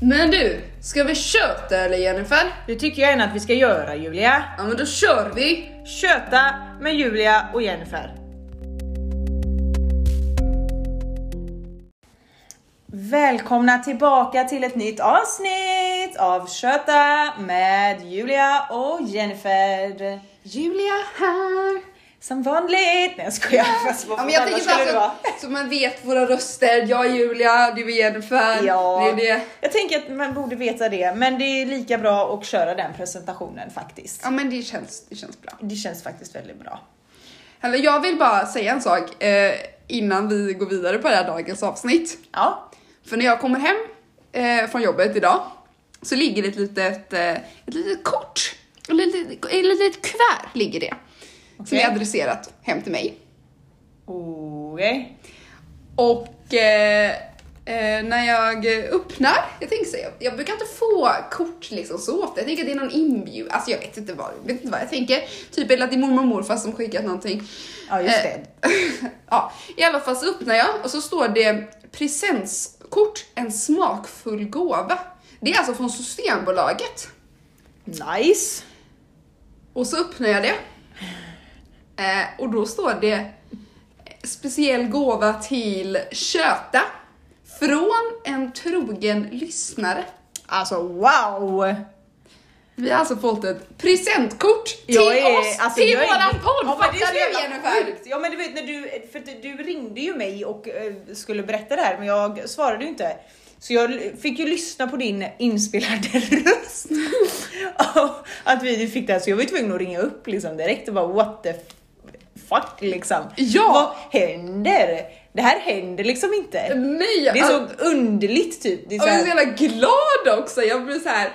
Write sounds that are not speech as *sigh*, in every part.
Men du, ska vi köta eller Jennifer? Det tycker jag gärna att vi ska göra Julia. Ja men då kör vi! Köta med Julia och Jennifer. Välkomna tillbaka till ett nytt avsnitt av Köta med Julia och Jennifer. Julia här! Som vanligt. Nej jag skojar. Fast vad Ja, men jag tänker skulle det vara? så, så man vet våra röster. Jag är Julia, du är Jennifer. Ja, Det är det. jag tänker att man borde veta det, men det är lika bra att köra den presentationen faktiskt. Ja men det känns, det känns bra. Det känns faktiskt väldigt bra. Eller jag vill bara säga en sak eh, innan vi går vidare på det här dagens avsnitt. Ja, För när jag kommer hem eh, från jobbet idag så ligger det ett litet, eh, ett litet kort, ett litet, ett litet kuvert ligger det. Som Okej. är adresserat hem till mig. okej. Och eh, eh, när jag öppnar, jag tänker så, jag, jag brukar inte få kort liksom så ofta. Jag tänker att det är någon inbjudan, alltså jag vet inte vad, vet inte vad jag tänker. Typ eller att det är mormor och morfar som skickat någonting. Ja just Eh, det. *laughs* ja, i alla fall så öppnar jag och så står det presentkort, en smakfull gåva. Det är alltså från Systembolaget. Nice. Och så öppnar jag det. Eh, och då står det speciell gåva till Köta från en trogen lyssnare. Alltså wow! Vi har alltså fått ett presentkort till är- oss, alltså, till är- våran podd! Ja, Fattar du Jennifer? Ja men du vet när du, för du ringde ju mig och eh, skulle berätta det här men jag svarade ju inte. Så jag fick ju lyssna på din inspelade *laughs* röst. Att vi fick det här så jag var ju tvungen att ringa upp liksom direkt och bara what the fuck liksom. Ja. Vad händer? Det här händer liksom inte. Nej, Det är så alltså- underligt typ. Det är så jag är så här, jävla glad också, jag blir så här.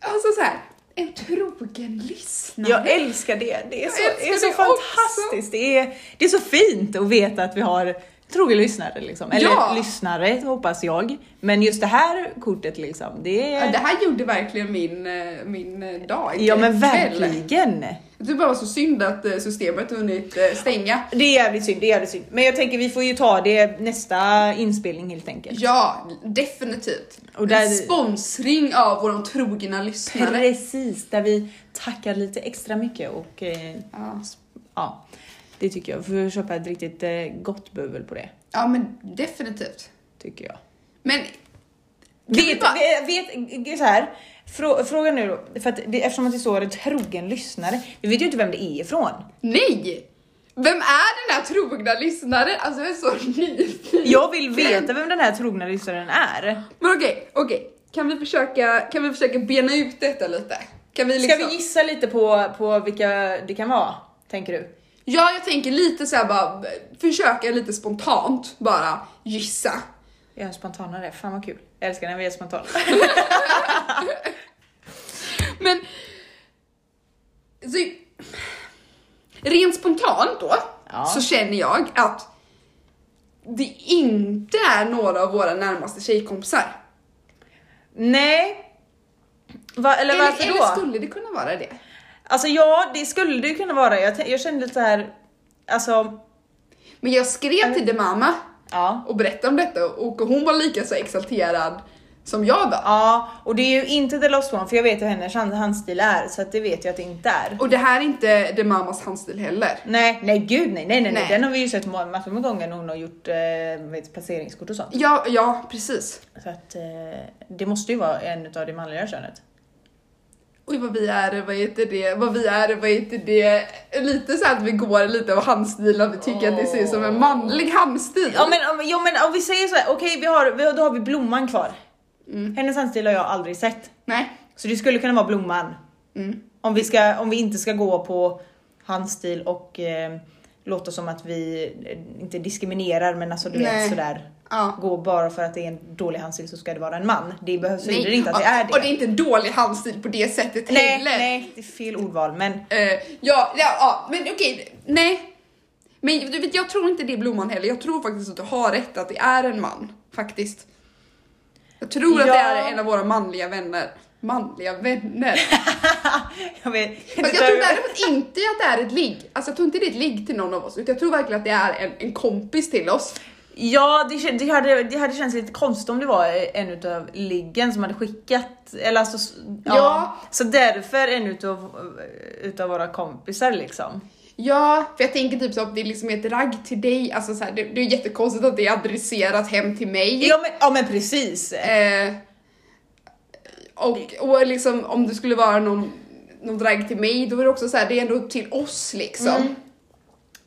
Alltså så här, en trogen lyssnare. jag älskar det. Det är så, är så det fantastiskt. Det är, det är så fint att veta att vi har trogna lyssnare liksom. Eller Ja. lyssnare hoppas jag. Men just det här kortet liksom, det är... Ja, det här gjorde verkligen min, eh, min eh, dag. ja men verkligen. Jag tycker bara det var så synd att eh, systemet hunnit stänga. Det är jävligt synd, det är jävligt synd. Men jag tänker vi får ju ta det nästa inspelning helt enkelt. Ja, definitivt. Och där- Sponsring av våran trogna lyssnare. Precis, där vi tackar lite extra mycket och eh, Ja. ja, det tycker jag. Får köpa ett riktigt eh, gott bubbel på det, ja, men definitivt. tycker jag. Men vi Vet, bara- vet, vet så här, frå, fråga nu då, för att det, eftersom att det står en trogen lyssnare, vi vet ju inte vem det är ifrån. nej! Vem är den här trogna lyssnaren? Alltså jag är så *laughs* nyfiken. Jag vill veta vem den här trogna lyssnaren är. Men okej, okej. Kan vi försöka, kan vi försöka bena ut detta lite? Kan vi liksom... Ska vi gissa lite på, på vilka det kan vara, tänker du? Ja, jag tänker lite så här bara försöka lite spontant bara gissa. Jag är spontanare, fan vad kul. Jag älskar när vi är spontana. *laughs* Men så, rent spontant då Ja. så känner jag att det inte är några av våra närmaste tjejkompisar. Nej. Va, eller, Eller, varför eller då? skulle det kunna vara det? Alltså ja, det skulle det ju kunna vara. Jag, jag kände lite så här, alltså, Men jag skrev till din mamma ja. och berättade om detta och hon var lika så exalterad som jag var. Ja, och det är ju inte The Lost One för jag vet hur hennes hand- handstil är så att det vet jag att det inte är. Och det här är inte din mammas handstil heller. Nej, nej gud nej, nej, nej, nej. Den har vi ju sett massor med gånger när hon har gjort eh, vet, placeringskort och sånt. Ja, ja precis. Så att eh, det måste ju vara en utav det manliga könet. Oj vad vi är, vad heter det, vad vi är, vad heter det, lite så att vi går lite av handstilen, vi tycker att det ser ut som en manlig handstil. Ja men, ja, men om vi säger så här, okej vi har, vi, då har vi blomman kvar. Mm. Hennes handstil har jag aldrig sett. Nej. Så det skulle kunna vara blomman. Mm. Om vi, ska, om vi inte ska gå på handstil och eh, låta som att vi eh, inte diskriminerar men alltså du Nej. vet sådär. Ja. Gå bara för att det är en dålig handstil så ska det vara en man. Det behövs Nej. inte att det är det. Och det är inte en dålig handstil på det sättet nej, heller. nej, det är fel ordval men Eh, ja, ja, ja, men okej, nej. Men du vet, jag tror inte det är blomman heller. Jag tror faktiskt att du har rätt att det är en man, faktiskt. Jag tror att det är en av våra manliga vänner. Manliga vänner. *laughs* jag vet Fast jag tror däremot inte att det är ett ligg. Alltså jag tror inte det är ett ligg till någon av oss, utan jag tror verkligen att det är en, en kompis till oss. Ja, det, det, hade, det hade känts lite konstigt om det var en utav liggen som hade skickat, eller alltså, ja. Ja. Så därför en utav, utav våra kompisar liksom. Ja, för jag tänker typ så att det liksom är ett ragg till dig, alltså så här, det, det är jättekonstigt att det är adresserat hem till mig. Ja men, ja, men precis. Eh, och, och liksom om det skulle vara någon, någon drag till mig, då är det också så här, det är ändå till oss liksom. Mm.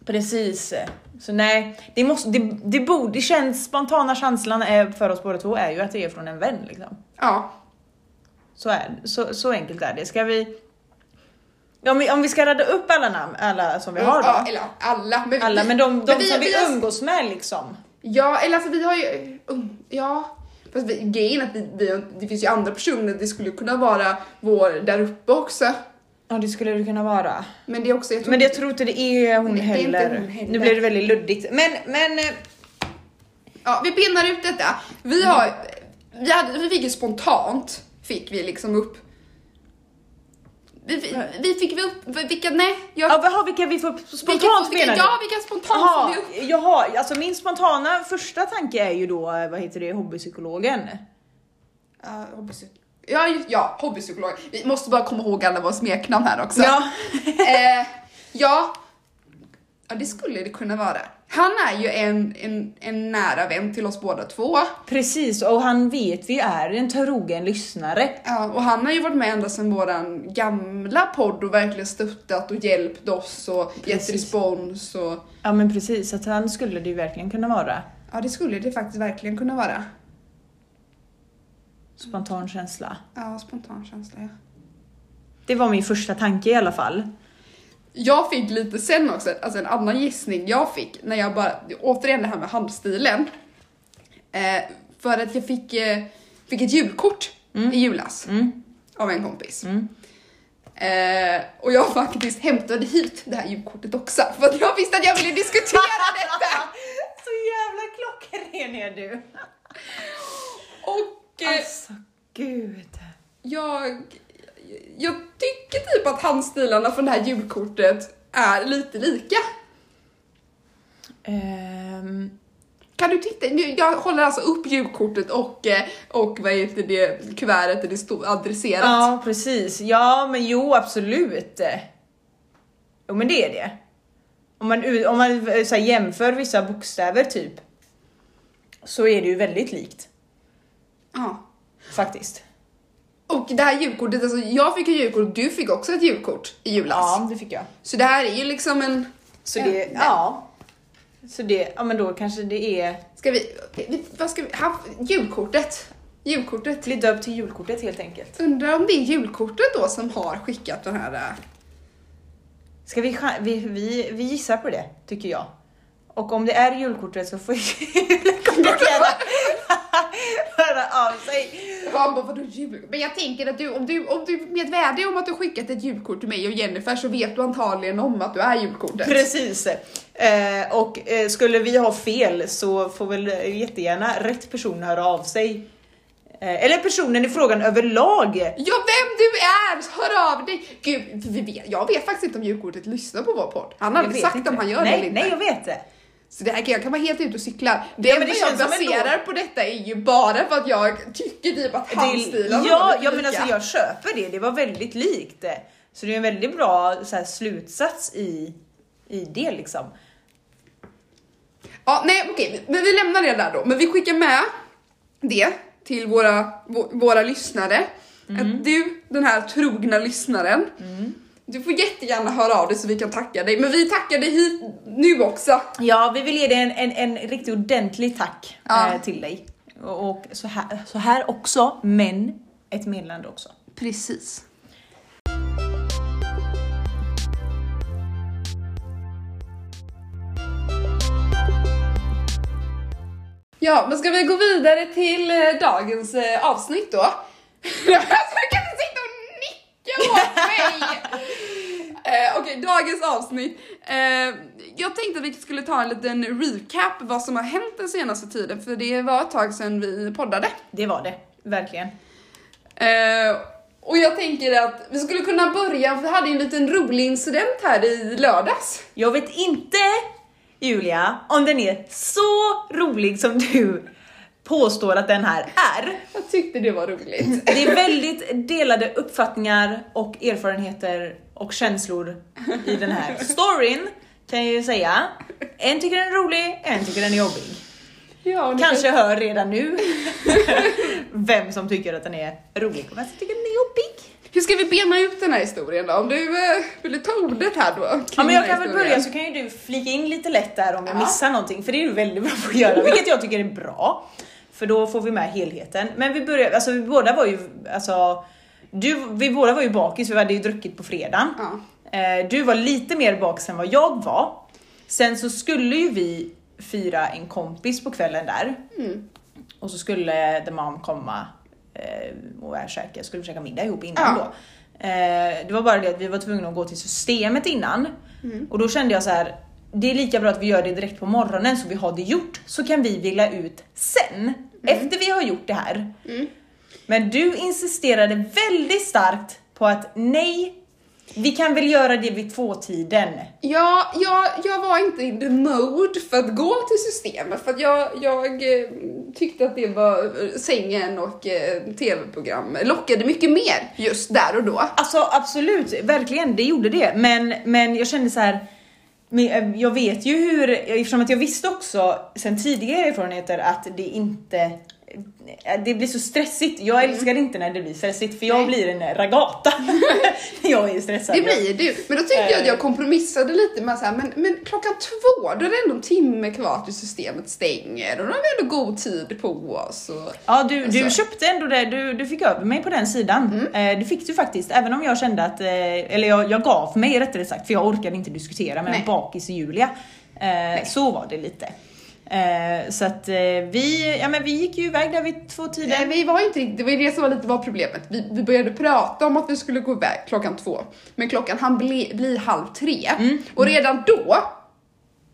Precis. Så nej, det, måste, det, det borde, det känns, spontana känslan är, för oss båda två är ju att det är från en vän liksom. Ja. Så, är, så, så enkelt är det. Ska vi... Ja, men om vi ska rada upp alla namn, alla som vi har då. ja eller alla. Men, Alla, men de, de men som vi har- umgås med liksom. Ja, eller alltså vi har ju, um, ja. Fast vi, grejen är att vi, vi, det finns ju andra personer, det skulle kunna vara vår där uppe också. Ja det skulle det kunna vara. Men det är också, jag tror Men jag tror inte det är hon Nej, det är inte heller. hon heller. Nu blir det väldigt luddigt. Men, men eh, Ja, vi pinnar ut detta. Vi har, vi, hade, vi fick ju spontant, fick vi liksom upp. Vi, vi, fick vi upp, vilka, nej, jag, ja, vad har vilka vi får vilka, spontant vilka, menar du? ja, vilka spontant Jaha, får vi upp? jaha, alltså min spontana första tanke är ju då, eh, vad heter det, hobbypsykologen. Uh, hobbypsyk- ja, ja, hobbypsykolog. Vi måste bara komma ihåg alla våra smeknamn här också. Ja. *laughs* eh, ja, ja, det skulle det kunna vara. Han är ju en, en, en nära vän till oss båda två. Precis, och han vet vi är en trogen lyssnare. Ja, och han har ju varit med ända sedan våran gamla podd och verkligen stöttat och hjälpt oss och gett Precis. respons och Ja men precis, att han skulle det ju verkligen kunna vara. ja, det skulle det faktiskt verkligen kunna vara. Spontan känsla. Ja, spontan känsla ja. Det var min första tanke i alla fall. Jag fick lite sen också, alltså en annan gissning jag fick när jag bara, återigen det här med handstilen. Eh, för att jag fick, eh, fick ett julkort i julas Mm. av en kompis. Mm. Eh, och jag faktiskt hämtade hit det här julkortet också för att jag visste att jag ville diskutera *laughs* detta. Så jävla klockren är du. Och Alltså gud. jag, jag tycker typ att handstilarna från det här julkortet är lite lika. Ehm, Kan du titta? Jag håller alltså upp julkortet och, eh, och vad heter det, kuvertet där det står adresserat. ja precis, ja men jo absolut. Jo men det är det. Om man, om man eh, så jämför vissa bokstäver typ. Så är det ju väldigt likt Ja. faktiskt. Och det här julkortet, alltså jag fick ett julkort, du fick också ett julkort i julas. Ja det fick jag. Så det här är ju liksom en... Så det, nej. ja. Så det, ja men då kanske det är Ska vi, vad ska vi, ha, julkortet. Julkortet. bli döpt till julkortet helt enkelt. Undrar om det är julkortet då som har skickat den här... äh, Ska vi, vi, vi, vi gissar på det, tycker jag. Och om det är julkortet så får julkortet *laughs* *laughs* *laughs* höra av sig. Han bara, vadå jul? Men jag tänker att du, om du, om du är medvärdig om att du skickat ett julkort till mig och Jennifer så vet du antagligen om att du är julkortet. Precis. Eh, och eh, skulle vi ha fel så får väl jättegärna rätt person höra av sig. Eh, eller personen i frågan överlag. Ja, vem du är! Hör av dig! Gud, vi vet, jag vet faktiskt inte om julkortet lyssnar på vår podd. Han har Jag aldrig sagt inte. om han gör nej, det eller inte. Nej, jag vet det. Så det här kan, jag kan vara helt ute och cykla. Det Ja, men det jag baserar på detta är ju bara för att jag tycker typ att det handstilarna var ja, ja men alltså jag köper det. Det var väldigt likt. Så det är en väldigt bra så här, slutsats i, i det liksom. Ja, nej okej, men vi lämnar det där då. Men vi skickar med det till våra, vå- våra lyssnare. Att du, den här trogna lyssnaren, du får jättegärna höra av dig så vi kan tacka dig. Men vi tackar dig hit nu också. Ja, vi vill ge dig en, en, en riktigt ordentlig tack Ja. eh, till dig. Och, och så, här, så här också, men ett meddelande också. Precis. Ja, men ska vi gå vidare till eh, dagens eh, avsnitt då? *laughs* *laughs* Jag kan inte sitta och nicka åt mig! Eh, Okej, dagens avsnitt. Eh, jag tänkte att vi skulle ta en liten recap vad som har hänt den senaste tiden, för det var ett tag sedan vi poddade. Det var det, verkligen. Eh, och jag tänker att vi skulle kunna börja, för vi hade en liten rolig incident här i lördags. Jag vet inte Julia, om den är så rolig som du påstår att den här är. Jag tyckte det var roligt. Det är väldigt delade uppfattningar och erfarenheter och känslor i den här storyn kan jag ju säga. En tycker den är rolig, en tycker den är jobbig. Ja, Kanske hör redan nu *laughs* vem som tycker att den är rolig och vem som tycker den är jobbig. Hur ska vi bena ut den här historien då? Om du eh, vill ta ordet här då? Ja men jag kan väl börja så kan ju du flika in lite lätt där om jag Ja. missar någonting för det är du väldigt bra på att göra vilket jag tycker är bra. För då får vi med helheten. Men vi börjar, alltså vi båda var ju, alltså du, vi båda var ju bakis, vi hade ju druckit på fredagen. Ja. Eh, Du var lite mer bakis än vad jag var. Sen så skulle ju vi fira en kompis på kvällen där. Mm. Och så skulle The Mom komma eh, och käka, skulle käka middag ihop innan Ja. då. Eh, det var bara det att vi var tvungna att gå till systemet innan. Mm. Och då kände jag så här. det är lika bra att vi gör det direkt på morgonen så vi har det gjort. Så kan vi vila ut sen, efter vi har gjort det här. Men du insisterade väldigt starkt på att nej, vi kan väl göra det vid tvåtiden. Ja, jag, jag var inte in the mode för att gå till systemet för att jag, jag eh, tyckte att det var eh, sängen och eh, tv-program lockade mycket mer just där och då. Alltså absolut, verkligen, det gjorde det. Men, men jag kände så här. men, Jag vet ju hur, eftersom att jag visste också sen tidigare erfarenheter att det inte det blir så stressigt. Jag älskar inte när det blir stressigt för jag Nej. blir en ragata när *laughs* jag är stressad. Det blir du. Men då tyckte jag att Eh. jag kompromissade lite med så här, men, men klockan två, då är det ändå en timme kvar till systemet stänger och då har vi ändå god tid på oss. Och... Ja, du, du Alltså. köpte ändå det, du, du fick över mig på den sidan. Eh, det fick du faktiskt, även om jag kände att, eh, eller jag, jag gav mig rättare sagt, för jag orkade inte diskutera med Nej. bakis Julia. Eh, så var det lite. Eh, så att eh, vi, ja men vi gick ju iväg där vid två tider. Nej, vi var inte det var ju det som var lite var problemet. Vi, vi började prata om att vi skulle gå iväg klockan två, men klockan hann bli, bli halv tre. Och redan då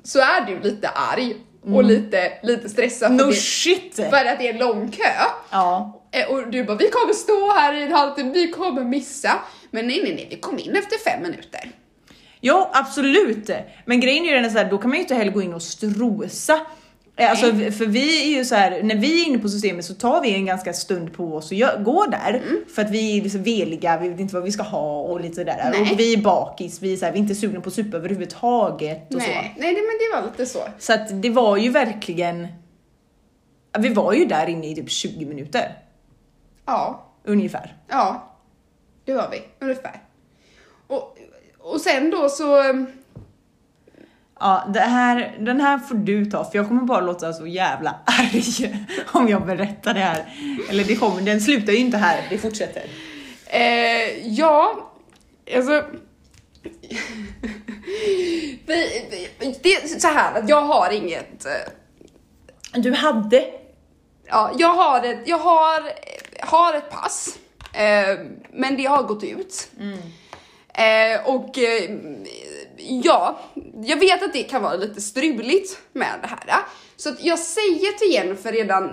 så är du lite arg och lite, lite stressad för, No det, shit! för att det är lång kö. Ja. Eh, Och du bara, vi kommer stå här i en halvtimme, vi kommer missa. Men nej, nej, nej, vi kom in efter fem minuter. Ja absolut! Men grejen är ju den så här, då kan man ju inte heller gå in och strosa. Eh, Alltså, för vi är ju så här, när vi är inne på systemet så tar vi en ganska stund på oss och gör, går där. För att vi är liksom veliga, vi vet inte vad vi ska ha och lite sådär. Nej. Och vi är bakis, vi är, så här, vi är inte sugna på supa överhuvudtaget och så. Nej, nej, det- men det var lite så. Så att det var ju verkligen, vi var ju där inne i typ 20 minuter. Ja, Ungefär. ja, det var vi ungefär. Och, och sen då så, Ja, det här, den här får du ta för jag kommer bara låta så jävla *laughs* arg om jag berättar det här. Eller det kommer, den slutar ju inte här, det fortsätter. eh, ja, alltså. *laughs* det är så här att jag har inget eh, Du hade? Ja, jag har ett, jag har, har ett pass, eh, men det har gått ut. Eh, och eh, ja, jag vet att det kan vara lite struligt med det här. Så att jag säger till Jennifer redan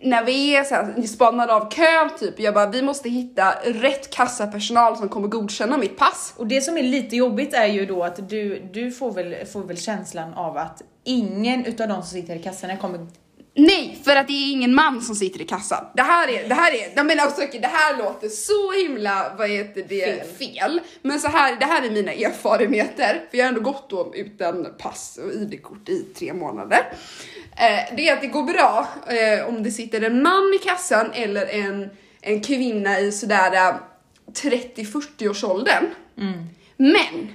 när vi är så här, spanade av kön typ, jag bara vi måste hitta rätt kassapersonal som kommer godkänna mitt pass. Och det som är lite jobbigt är ju då att du, du får, väl, får väl känslan av att ingen utav de som sitter i kassorna kommer Nej, för att det är ingen man som sitter i kassan. Det här är, det här är, jag menar alltså, det här låter så himla, vad heter det, fel. Men så här, det här är mina erfarenheter, för jag har ändå gått då utan pass och ID-kort i tre månader. Eh, det är att det går bra eh, om det sitter en man i kassan eller en, en kvinna i sådär eh, 30-40 års åldern. Men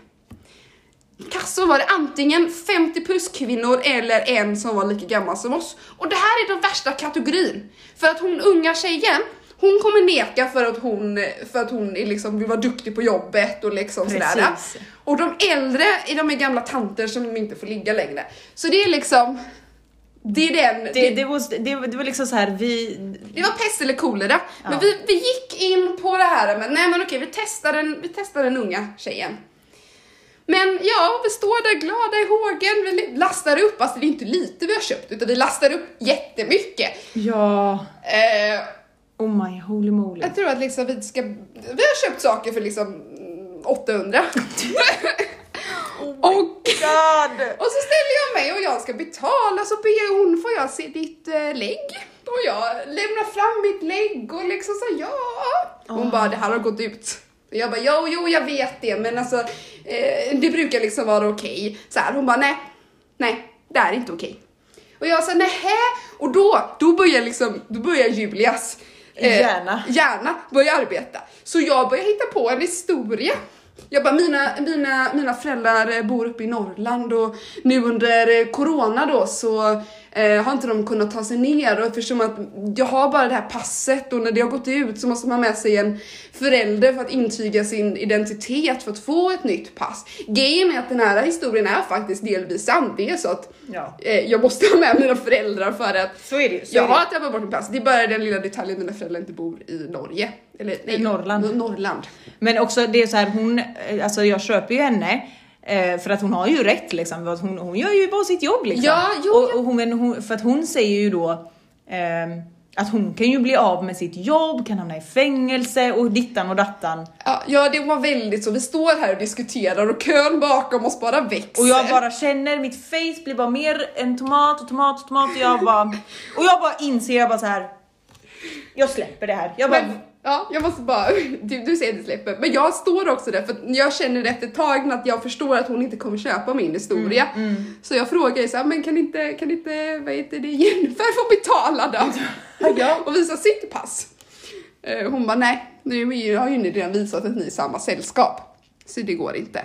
kassor var det antingen 50 plus kvinnor eller en som var lika gammal som oss. Och det här är den värsta kategorin. För att hon unga tjejen, hon kommer neka för att hon, för att hon är liksom, vill vara duktig på jobbet och liksom sådär. Precis. Och de äldre, är de är gamla tanter som inte får ligga längre. Så det är liksom, det är den, Det, det, var, det, det var liksom så här, vi... det var pest eller kolera. Men Ja. vi, vi gick in på det här med, nej men okej vi testar den, vi testar den unga tjejen. Men ja, vi står där glada i hågen, vi lastar upp, alltså det är inte lite vi har köpt utan vi lastar upp jättemycket. Ja, Eh, oh my holy moly. jag tror att liksom vi ska, vi har köpt saker för liksom mm, 800. *laughs* *laughs* Oh och, God. och så ställer jag mig och jag ska betala så ber hon, får jag se ditt eh, lägg? Och jag lämnar fram mitt lägg och liksom så ja. Hon bara, det här har gått ut. Och jag bara, jo, jo, jag vet det, men alltså eh, det brukar liksom vara okej. Så här, hon bara, nej, nej, det är inte okej. Och jag sa, nähä? Och då, då börjar liksom, då börjar Julias Hjärna. hjärna börja arbeta. Så jag börjar hitta på en historia. Jag bara, mina, mina, mina föräldrar eh, bor uppe i Norrland och nu under eh, corona då så eh, har inte de kunnat ta sig ner och eftersom att jag har bara det här passet och när det har gått ut så måste man ha med sig en förälder för att intyga sin identitet för att få ett nytt pass. Grejen är att den här historien är faktiskt delvis sann. Det är så att Ja. eh, jag måste ha med mina föräldrar för att Så är det. Så jag är det. har tappat bort mitt pass. Det är bara den lilla detaljen mina föräldrar inte bor i Norge. Eller nej, Norrland. Nor- Norrland. Men också det är så här, hon, eh, alltså jag köper ju henne eh, för att hon har ju rätt liksom. För att Hon, hon gör ju bara sitt jobb liksom. Ja, jo, och, och hon, men hon, för att hon säger ju då ehm, att hon kan ju bli av med sitt jobb, kan hamna i fängelse och dittan och dattan. Ja, ja, det var väldigt så. Vi står här och diskuterar och kön bakom oss bara växer. Och jag bara känner, mitt face blir bara mer en tomat och tomat och tomat och jag bara, och jag bara inser, jag bara så här. Jag släpper det här. Jag bara, Men, ja, jag måste bara, *laughs* du, du säger att du släpper, men jag står också där för jag känner efter ett tag att jag förstår att hon inte kommer köpa min historia. Mm, Så jag frågar ju så här, men kan inte, kan inte, vad heter det, *laughs* Jennifer få betala då? Ja. *laughs* och visa sitt pass. Eh, Hon bara, nej, nu har ju ni redan visat att ni är samma sällskap. Så det går inte.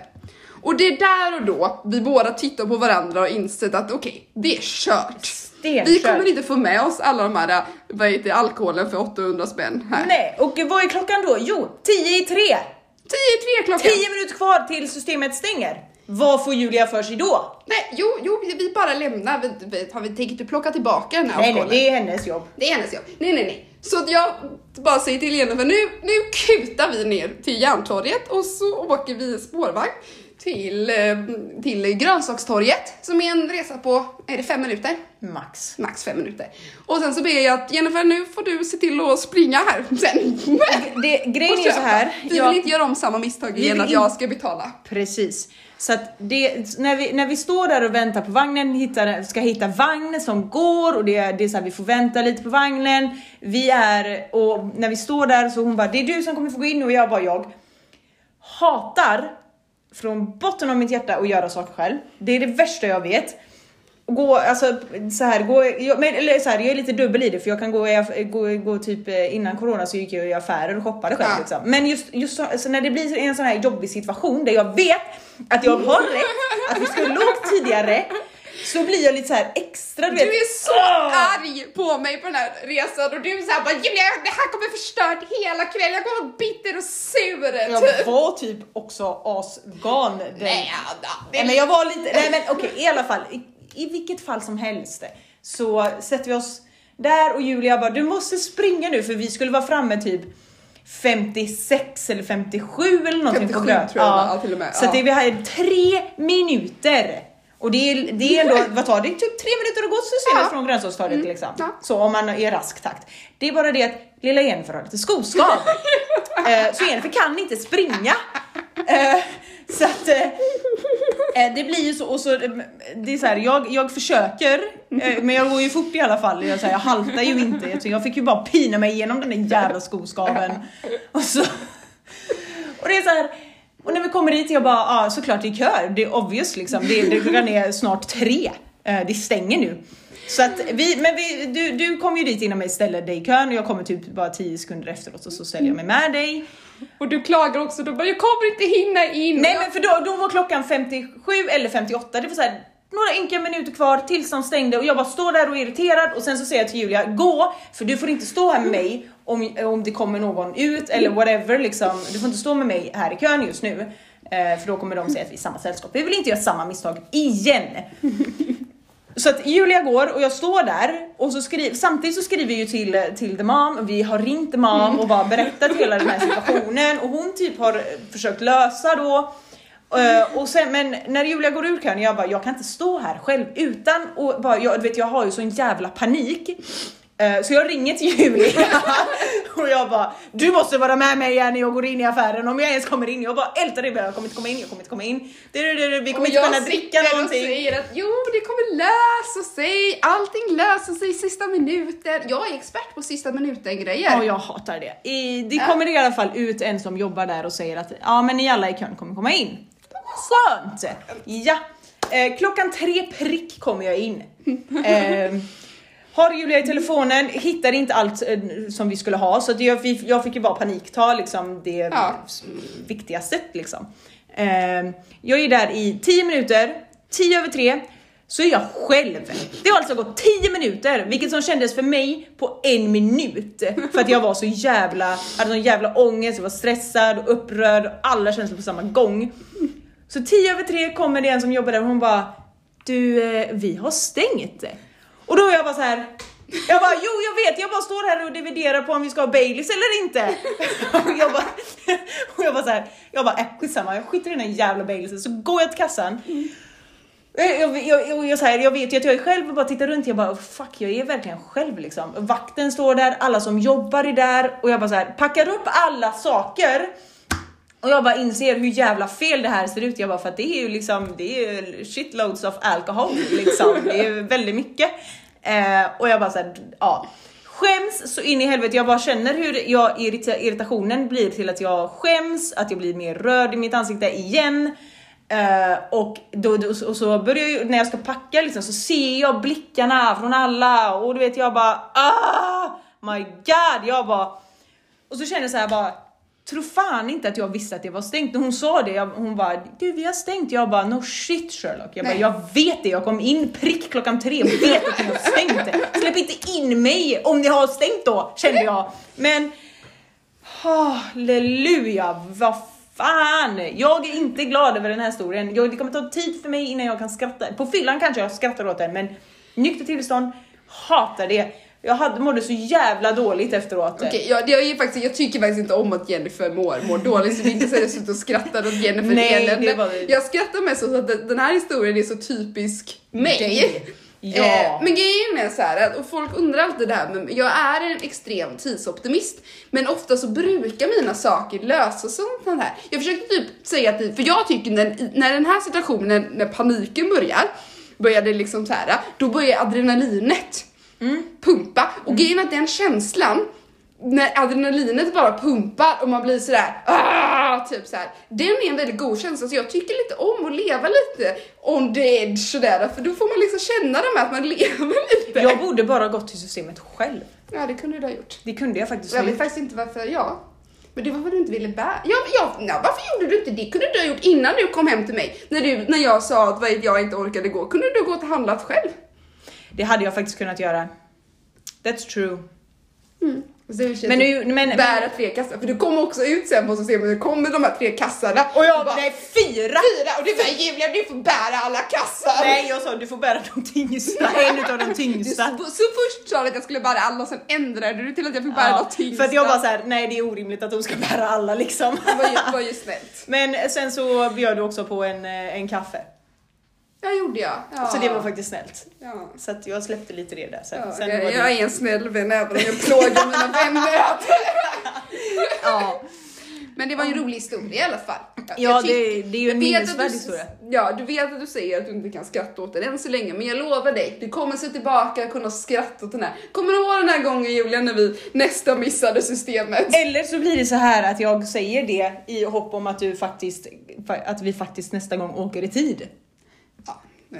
Och det är där och då vi båda tittar på varandra och insett att okej, det är kört. Stenkört. Vi kommer inte få med oss alla de här, vad heter alkoholen för 800 spänn här. Nej, och vad är klockan då? Jo, 10 i 3! 10 i 3 klockan. 10 minuter kvar till systemet stänger. Vad får Julia för sig då? Nej, jo, jo, vi bara lämnar. Vi, vi, har vi tänkt att plocka tillbaka den här Nej, nej, alkoholen? det är hennes jobb. Det är hennes jobb. Nej, nej, nej. Så jag bara säger till Jennifer, nu, nu kutar vi ner till Järntorget och så åker vi spårvagn till, eh, till Grönsakstorget som är en resa på, är det fem minuter? Max. Max fem minuter. Och sen så ber jag att Jennifer, nu får du se till att springa här *laughs* sen. Det, grejen är så här. Vi jag- vill inte göra om samma misstag igen att jag ska betala. Precis. Så att det, när, vi, när vi står där och väntar på vagnen, hittar, ska hitta vagn som går och det, det är så här, vi får vänta lite på vagnen. Vi är, och när vi står där så hon bara, det är du som kommer få gå in och jag bara, jag hatar från botten av mitt hjärta att göra saker själv. Det är det värsta jag vet. Gå, alltså så här, gå, jag, men, eller så här, jag är lite dubbel i det för jag kan gå, aff- gå, gå typ eh, innan corona så gick jag i affärer och shoppade själv Ja. liksom. Men just, just så, när det blir en sån här jobbig situation där jag vet att jag har rätt, att vi skulle *laughs* åkt tidigare, så blir jag lite så här extra du Du vet. är så Åh! arg på mig på den här resan och du är såhär bara Julia det här kommer förstört hela kvällen, jag kommer vara bitter och sur Jag typ. var typ också asgan. den- Nej, ja, det- Nej men jag var lite, nej men okej i alla fall, i, i vilket fall som helst så sätter vi oss där och Julia bara du måste springa nu för vi skulle vara framme typ 56 eller 57 eller någonting 57 på grön. tror jag ja, till och med, Så ja. det, vi hade tre minuter. Och det är, det är ändå, vad tar det? Typ tre minuter att gå systemet Ja. från grönsakstorget liksom. ja. Så om man är i rask takt. Det är bara det att lilla Jennifer har lite skoskav. *laughs* Eh, så Jennifer kan inte springa. Eh, så att eh, det blir ju så, och så det är så här, jag, jag försöker, eh, men jag går ju fort i alla fall. Jag, så här, jag haltar ju inte, så jag fick ju bara pina mig igenom den där jävla skoskaven. Och så, och det är så här, och när vi kommer dit, jag bara, ja ah, såklart det är kö, det är obvious liksom. Det, det klockan är snart tre, eh, det stänger nu. Så att vi, men vi, du, du kom ju dit innan mig, ställer dig i kön och jag kommer typ bara 10 sekunder efteråt och så ställer jag mig med dig. Och du klagar också, du bara jag kommer inte hinna in. Nej men för då, då var klockan 57 eller 58, det var så här, några enkla minuter kvar tills de stängde och jag bara står där och är irriterad och sen så säger jag till Julia, gå för du får inte stå här med mig om, om det kommer någon ut eller whatever liksom. Du får inte stå med mig här i kön just nu. Eh, för då kommer de säga att vi är i samma sällskap. Vi vill inte göra samma misstag igen. *laughs* Så att Julia går och jag står där och så skriver, samtidigt så skriver vi ju till, till the mom, vi har ringt the mom och bara berättat hela den här *laughs* situationen och hon typ har försökt lösa då. Eh, och sen, men när Julia går ur kön, jag bara, jag kan inte stå här själv utan och bara, jag, vet, jag har ju sån jävla panik Eh, Så jag ringer till Julia *laughs* och jag bara du måste vara med mig igen när jag går in i affären om jag ens kommer in. Jag bara ältar dig, jag kommer inte komma in, jag kommer inte komma in. Det, det, det, vi kommer Och inte kunna dricka sitter och någonting. säger att jo, det kommer lösa sig, allting löser sig i sista minuten. Jag är expert på sista minuten grejer. Ja, jag hatar det. I, det kommer i alla fall ut en som jobbar där och säger att ja, men ni alla i kön kommer komma in. Skönt! Ja, eh, klockan tre prick kommer jag in. *laughs* Eh, har Julia i telefonen, hittar inte allt eh, som vi skulle ha så att jag, jag fick ju bara panikta liksom det Ja. viktigaste liksom. Eh, jag är där i 10 minuter, 10 över 3 så är jag själv. Det har alltså gått 10 minuter, vilket som kändes för mig på en minut. För att jag var så jävla, hade sån jävla ångest, jag var stressad och upprörd alla känslor på samma gång. Så 10 över 3 kommer det en som jobbar där och hon bara Du, eh, vi har stängt. Och då är jag bara så här. Jag bara, jo jag vet, jag bara står här och dividerar på om vi ska ha Baileys eller inte. och *laughs* jag bara, och *laughs* jag bara så här, jag bara, äh, skitsamma, jag skiter i den här jävla Baileysen. Så går jag till kassan. Jag, jag, jag, jag, jag, så här, jag vet ju att jag är själv och bara tittar runt, jag bara oh, fuck jag är verkligen själv liksom. Vakten står där, alla som jobbar är där och jag bara så här, packar upp alla saker och jag bara inser hur jävla fel det här ser ut. Jag bara för att det är ju liksom, det är ju shitloads of alcohol liksom. Det är *laughs* väldigt mycket. Eh, och jag bara såhär, ja. Skäms så in i helvete. Jag bara känner hur jag irrita- irritationen blir till att jag skäms, att jag blir mer röd i mitt ansikte igen. Eh, och, då, då, och så börjar jag när jag ska packa liksom, så ser jag blickarna från alla och du vet jag bara ah my god. Jag bara och så känner jag så här bara Tror fan inte att jag visste att det var stängt. När hon sa det, jag, hon bara du vi har stängt. Jag bara no shit Sherlock. Jag bara Nej. jag vet det, jag kom in prick klockan tre och vet att ni har stängt det. Släpp inte in mig om ni har stängt då, kände jag. Men halleluja, vad fan. Jag är inte glad över den här historien. Jag, det kommer ta tid för mig innan jag kan skratta. På fyllan kanske jag skrattar åt den men nykter tillstånd, hatar det. Jag hade, mådde så jävla dåligt efteråt. Okej, jag, jag, är faktiskt, jag tycker faktiskt inte om att Jennifer mår, mår dåligt så det är inte så att jag sitter och skrattar åt Jennifer Nej, det var- Jag skrattar mest åt att den- här historien är så typisk mig. Dig. Ja. Eh, men grejen är så här, och folk undrar alltid det här, men jag är en extrem tidsoptimist. Men ofta så brukar mina saker lösa sånt här. Jag försökte typ säga att, för jag tycker när, när den här situationen, när paniken börjar, började liksom så här, då börjar adrenalinet pumpa. Och grejen är att den känslan, när adrenalinet bara pumpar och man blir sådär ah, typ så här. Den är en väldigt god känsla så jag tycker lite om att leva lite on the edge sådär för då får man liksom känna det med att man lever lite. Jag borde bara gått till systemet själv. Ja det kunde du ha gjort. Det kunde jag faktiskt Jag ha vet gjort. faktiskt inte varför jag. Men det var att du inte ville bära. Ja, ja, ja, varför gjorde du inte det? kunde du ha gjort innan du kom hem till mig. När, du, när jag sa att vad jag inte orkade gå. Kunde du gått och handlat själv? Det hade jag faktiskt kunnat göra. That's true. Sig Men typ nu, men, bära tre kassar. För du kom också ut sen på systemet, det kommer de här tre kassarna. och jag bara, nej fyra! fyra och du bara Julia du får bära alla kassar. Nej jag sa du får bära de tyngsta, *laughs* en utav de Du, tyngsta. så, så först sa du att jag skulle bära alla och sen ändrade du till att jag fick bära Ja, de tyngsta. för att jag bara såhär, nej det är orimligt att de ska bära alla liksom. Det var ju, var ju *laughs* snällt. Men sen så bjöd du också på en, eh, en kaffe. Jag gjorde jag. Ja. Så det var faktiskt snällt. Ja. Så att jag släppte lite det där. Sen, Ja, sen jag, jag är en snäll vän även om jag plågar mina vänner. *laughs* ja. Men det var en rolig historia i alla fall. Jag- Ja, jag tyck- det- det är ju en minnesvärd historia. Ja, du vet att du säger att du inte kan skratta åt den än så länge, men jag lovar dig, du kommer se tillbaka och kunna skratta åt den här. Kommer du ihåg den här gången Julia när vi nästan missade systemet? Eller så blir det så här att jag säger det i hopp om att du faktiskt, att vi faktiskt nästa gång åker i tid.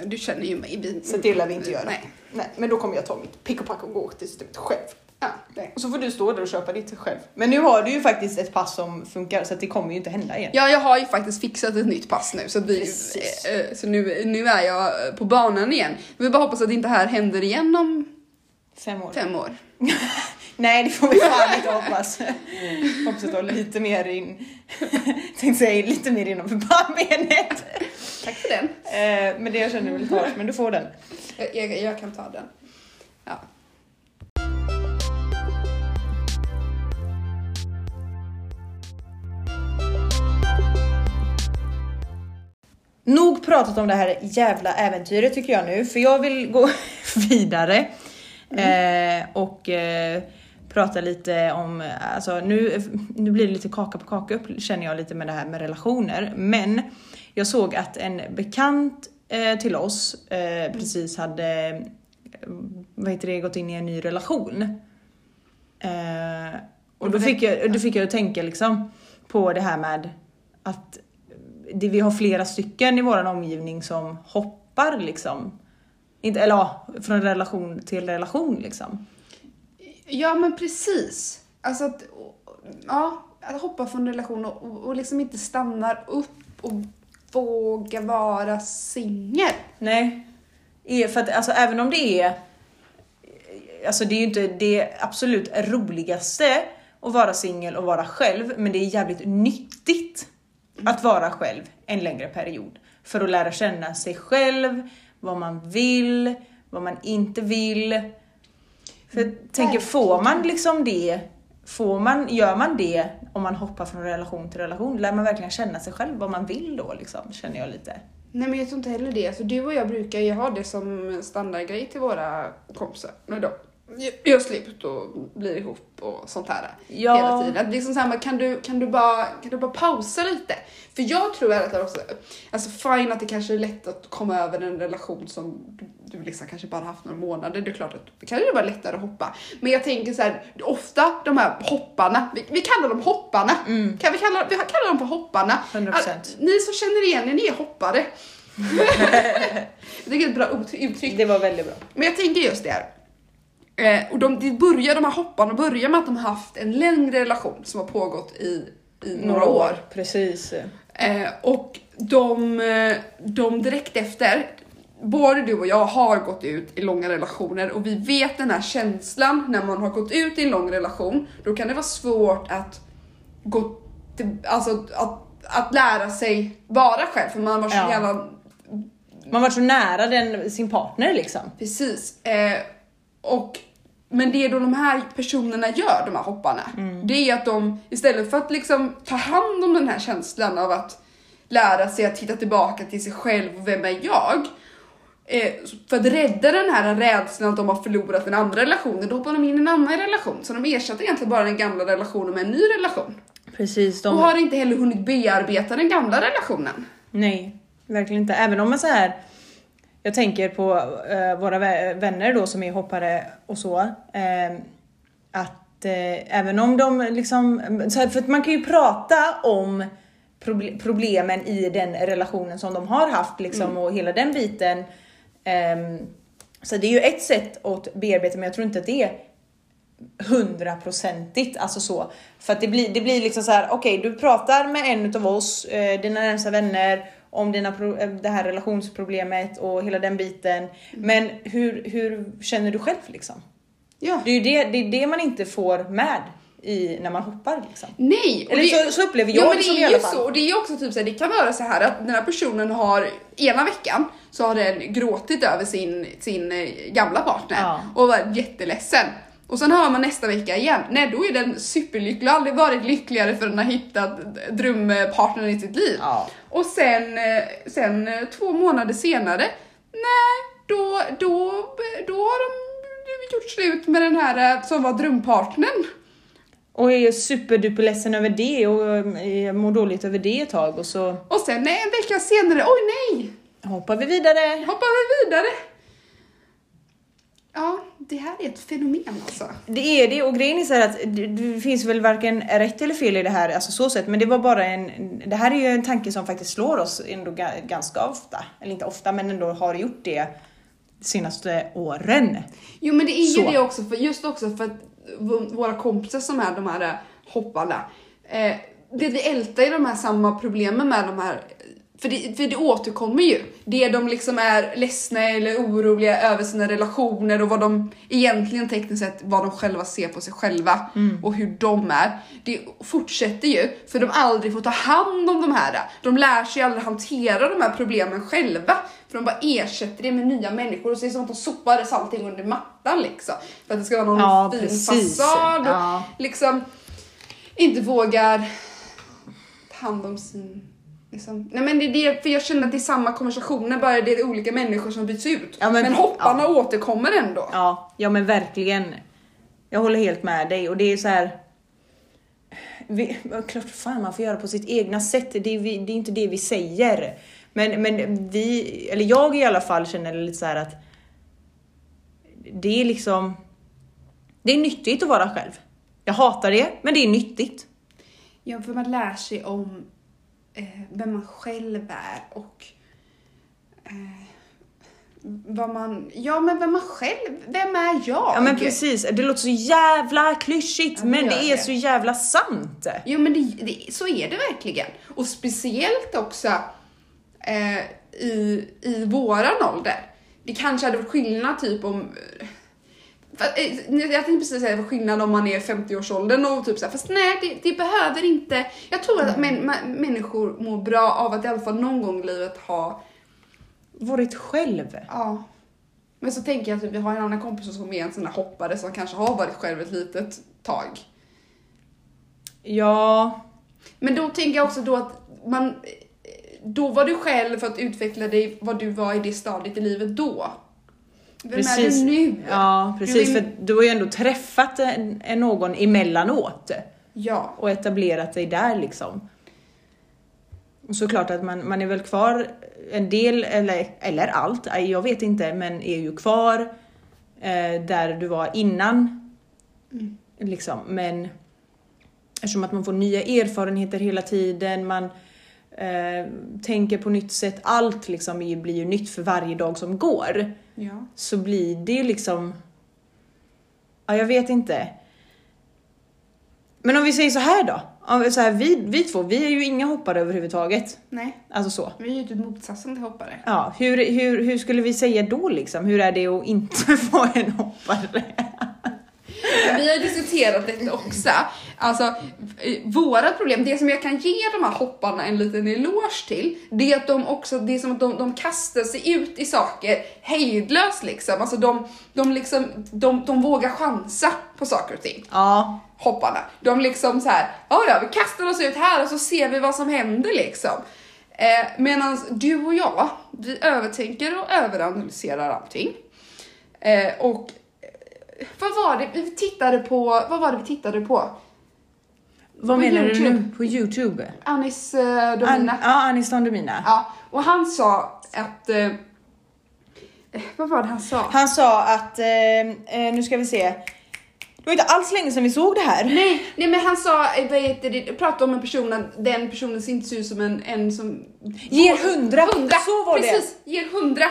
Du känner ju mig. Vi, Så det lär vi inte göra. Nej. Nej, men då kommer jag ta mitt pick och pack och gå till systemet själv. Ja, nej. Och så får du stå där och köpa ditt själv. Men nu har du ju faktiskt ett pass som funkar så att det kommer ju inte hända igen. Ja, jag har ju faktiskt fixat ett nytt pass nu så, vi, Precis. eh, så nu, nu är jag eh, på banan igen. Vi bara hoppas att det inte här händer igen om Fem år. fem år. *laughs* Nej det får vi fan inte hoppas. hoppas att du har lite mer in, tänkte säga lite mer innanför pannbenet. Tack för den. Eh, men det jag känner väl tar, men du får den. Jag, jag, jag kan ta den. Ja. Nog pratat om det här jävla äventyret tycker jag nu, för jag vill gå *laughs* vidare. Eh, och eh, prata lite om, alltså nu, nu blir det lite kaka på kaka upp känner jag lite med det här med relationer. Men jag såg att en bekant eh, till oss eh, precis hade, eh, vad heter det, gått in i en ny relation. Eh, och då fick, jag, då fick jag att tänka liksom på det här med att det, vi har flera stycken i vår omgivning som hoppar liksom. Inte, eller ja, från relation till relation liksom. Ja men precis. Alltså att, ja, att hoppa från relation och, och, och liksom inte stannar upp och våga vara singel. Nej. Är- För att alltså även om det är Alltså det är ju inte det absolut roligaste att vara singel och vara själv, men det är jävligt nyttigt att vara själv en längre period. För att lära känna sig själv, vad man vill, vad man inte vill. För jag tänker, får man liksom det, får man, gör man det om man hoppar från relation till relation? Lär man verkligen känna sig själv, vad man vill då liksom, känner jag lite. Nej men jag tror inte heller det. Alltså, du och jag brukar ju ha det som standardgrej till våra kompisar. När de gör slut och blir ihop och sånt här. Ja. Hela tiden. Liksom så här, kan, du, kan, du bara, kan du bara pausa lite? För jag tror att det också, alltså fine att det kanske är lätt att komma över en relation som du, du liksom kanske bara haft några månader. Det är klart att det kanske vara lättare att hoppa. Men jag tänker så här, ofta de här hopparna, vi, vi kallar dem hopparna. Kan vi kalla, vi kallar dem för hopparna. 100%. Att Ni som känner igen er, ni är hoppare. *laughs* jag det är ett bra ut- uttryck. Det var väldigt bra. Men jag tänker just det här. Eh, och de, de, börjar, de här hopparna börjar med att de har haft en längre relation som har pågått i, i några år. Precis. Eh, och de, eh, de direkt efter, både du och jag har gått ut i långa relationer och vi vet den här känslan när man har gått ut i en lång relation. Då kan det vara svårt att gå till, alltså att, att lära sig vara själv för man var så Ja. jävla Man var så nära den, sin partner liksom. Precis. Eh, och, men det då de här personerna gör, de här hopparna, det är att de istället för att liksom ta hand om den här känslan av att lära sig att titta tillbaka till sig själv och vem är jag? Eh, för att rädda den här rädslan att de har förlorat den andra relationen, då hoppar de in i en annan relation. Så de ersätter egentligen bara den gamla relationen med en ny relation. Precis. Och har inte heller hunnit bearbeta den gamla relationen. Nej, verkligen inte. Även om man så här. Jag tänker på eh, våra vä- vänner då som är hoppare och så. eh, att eh, även om de liksom, för att man kan ju prata om proble- problemen i den relationen som de har haft liksom och hela den biten. Ehm, så det är ju ett sätt att bearbeta men jag tror inte att det är hundraprocentigt, alltså så. För att det blir, det blir liksom så här, okej du pratar med en utav oss, dina närmsta vänner, om dina eh, det här relationsproblemet och hela den biten. Men hur, hur känner du själv liksom? Ja. Det är ju det, det, är det man inte får med i, när man hoppar liksom. Nej! Eller så- så upplever jag ja, det som det i är alla fall. så, och det är också typ så här, det kan vara så här att den här personen har, ena veckan så har den gråtit över sin, sin eh, gamla partner Ja. och varit jätteledsen. Och sen hör man nästa vecka igen, nej då är den superlycklig, aldrig varit lyckligare för den har hittat drömpartnern i sitt liv. Ja. Och sen, eh, sen eh, två månader senare, nej då, då, då har de gjort slut med den här eh, som var drömpartnern. Och är superduper ledsen över det och mår dåligt över det ett tag och så Och sen nej, en vecka senare, oj nej, hoppar vi vidare. hoppar vi vidare. Ja, det här är ett fenomen alltså. Det är det och grejen är så att det, finns väl varken rätt eller fel i det här, alltså så sett, men det var bara en, det här är ju en tanke som faktiskt slår oss ändå ga- ganska ofta, eller inte ofta men ändå har gjort det de senaste åren. Jo men det är ju Så. det också, för just också för att våra kompisar som är de här hopparna, eh, det vi ältar är de här samma problemen med de här för det, för det återkommer ju. Det de liksom är ledsna eller oroliga över sina relationer och vad de egentligen tekniskt sett, vad de själva ser på sig själva och hur de är. Det fortsätter ju för de aldrig får ta hand om de här. De lär sig aldrig hantera de här problemen själva. För de bara ersätter det med nya människor och så är det som att de sopar allting under mattan liksom. För att det ska vara någon Ja, fin precis. fasad och Ja. liksom inte vågar ta hand om sin Liksom. Nej men det är det, för jag känner att det är samma konversationer, bara det är olika människor som byts ut. Ja, men- men, hopparna återkommer ändå. Ja, ja men verkligen. Jag håller helt med dig och det är så här. Vi, ja, klart fan man får göra på sitt egna sätt, det är, vi, det är inte det vi säger. Men, men vi, eller jag i alla fall känner lite så här att det är liksom, det är nyttigt att vara själv. Jag hatar det, men det är nyttigt. Ja, för man lär sig om eh, vem man själv är och eh, vad man, ja men vem man själv, vem är jag? Ja men precis, det låter så jävla klyschigt Ja, men det är det. så jävla sant. Jo men det, det, så är det verkligen. Och speciellt också eh, i, i våran ålder. Det kanske hade varit skillnad typ om jag tänkte precis säga skillnad om man är 50-årsåldern och typ såhär, fast nej det, det behöver inte. Jag tror att män, ma- människor mår bra av att i alla fall någon gång i livet ha, Varit själv. ja. Men så tänker jag att vi har en annan kompis som är en sån där hoppare som kanske har varit själv ett litet tag. Ja, Men då tänker jag också då att man, då var du själv för att utveckla dig vad du var i det stadiet i livet då. Vem precis. är du nu? Ja, precis. Du är- För du har ju ändå träffat en, en någon emellanåt Ja. och etablerat dig där liksom. Och såklart att man, man är väl kvar en del, eller, eller allt, jag vet inte, men är ju kvar eh, där du var innan. Mm. Liksom. Men eftersom att man får nya erfarenheter hela tiden, man eh, tänker på nytt sätt, allt liksom blir ju nytt för varje dag som går Ja. så blir det ju liksom... Ja, jag vet inte. Men om vi säger så här då. Så här, vi, vi två, vi är ju inga hoppare överhuvudtaget. Nej, Alltså så. vi är ju typ motsatsen till hoppare. Ja, hur, hur, hur skulle vi säga då liksom? Hur är det att inte *laughs* vara en hoppare? Vi har diskuterat detta också. Alltså, eh, våra problem, det som jag kan ge de här hopparna en liten eloge till, det är att de också, det är som att de, de kastar sig ut i saker hejdlöst liksom. Alltså de, de liksom, de, de vågar chansa på saker och ting. Ja, hopparna. De liksom så här, ja ja, vi kastar oss ut här och så ser vi vad som händer liksom. Eh, Medan du och jag, vi övertänker och överanalyserar allting. Eh, och vad var det vi tittade på? Vad var det vi tittade på? vad På menar du YouTube. nu? På Youtube? Anis An, Domina. ja, Anis Don Domina. Ja, och han sa att... Eh, eh, vad var det han sa? Han sa att, eh, eh, nu ska vi se. Det var inte alls länge sedan vi såg det här. Nej, nej men han sa, vad heter det, pratade om en person, att den personen ser inte ut som en, en som... Ger hundra. Hundra! Så var det. Precis, ger hundra.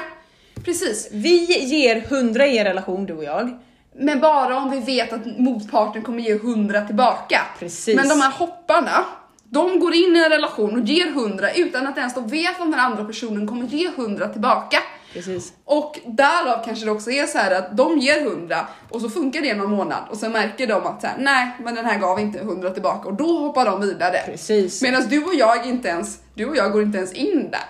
Precis. Vi ger hundra i en relation, du och jag. Men bara om vi vet att motparten kommer ge hundra tillbaka. Precis. Men de här hopparna, de går in i en relation och ger hundra utan att ens de vet om den andra personen kommer ge hundra tillbaka. Precis. Och därav kanske det också är så här att de ger 100 och så funkar det någon månad och sen märker de att så här, nej men den här gav inte 100 tillbaka och då hoppar de vidare. Precis. Medan du och jag inte ens, du och jag går inte ens in där.